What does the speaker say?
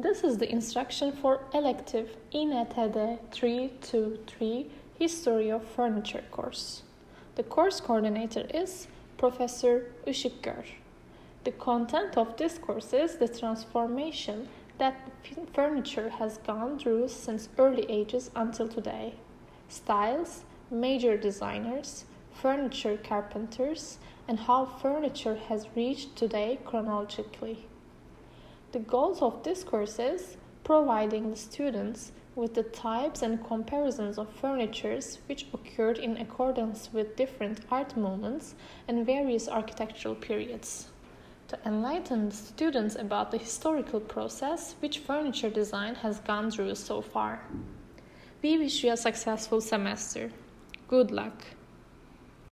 This is the instruction for elective INTD 323 History of Furniture course. The course coordinator is Professor Işıkgör. The content of this course is the transformation that furniture has gone through since early ages until today. Styles, major designers, furniture carpenters, and how furniture has reached today chronologically. The goals of this course is providing the students with the types and comparisons of furnitures which occurred in accordance with different art movements and various architectural periods. To enlighten the students about the historical process which furniture design has gone through so far. We wish you a successful semester. Good luck.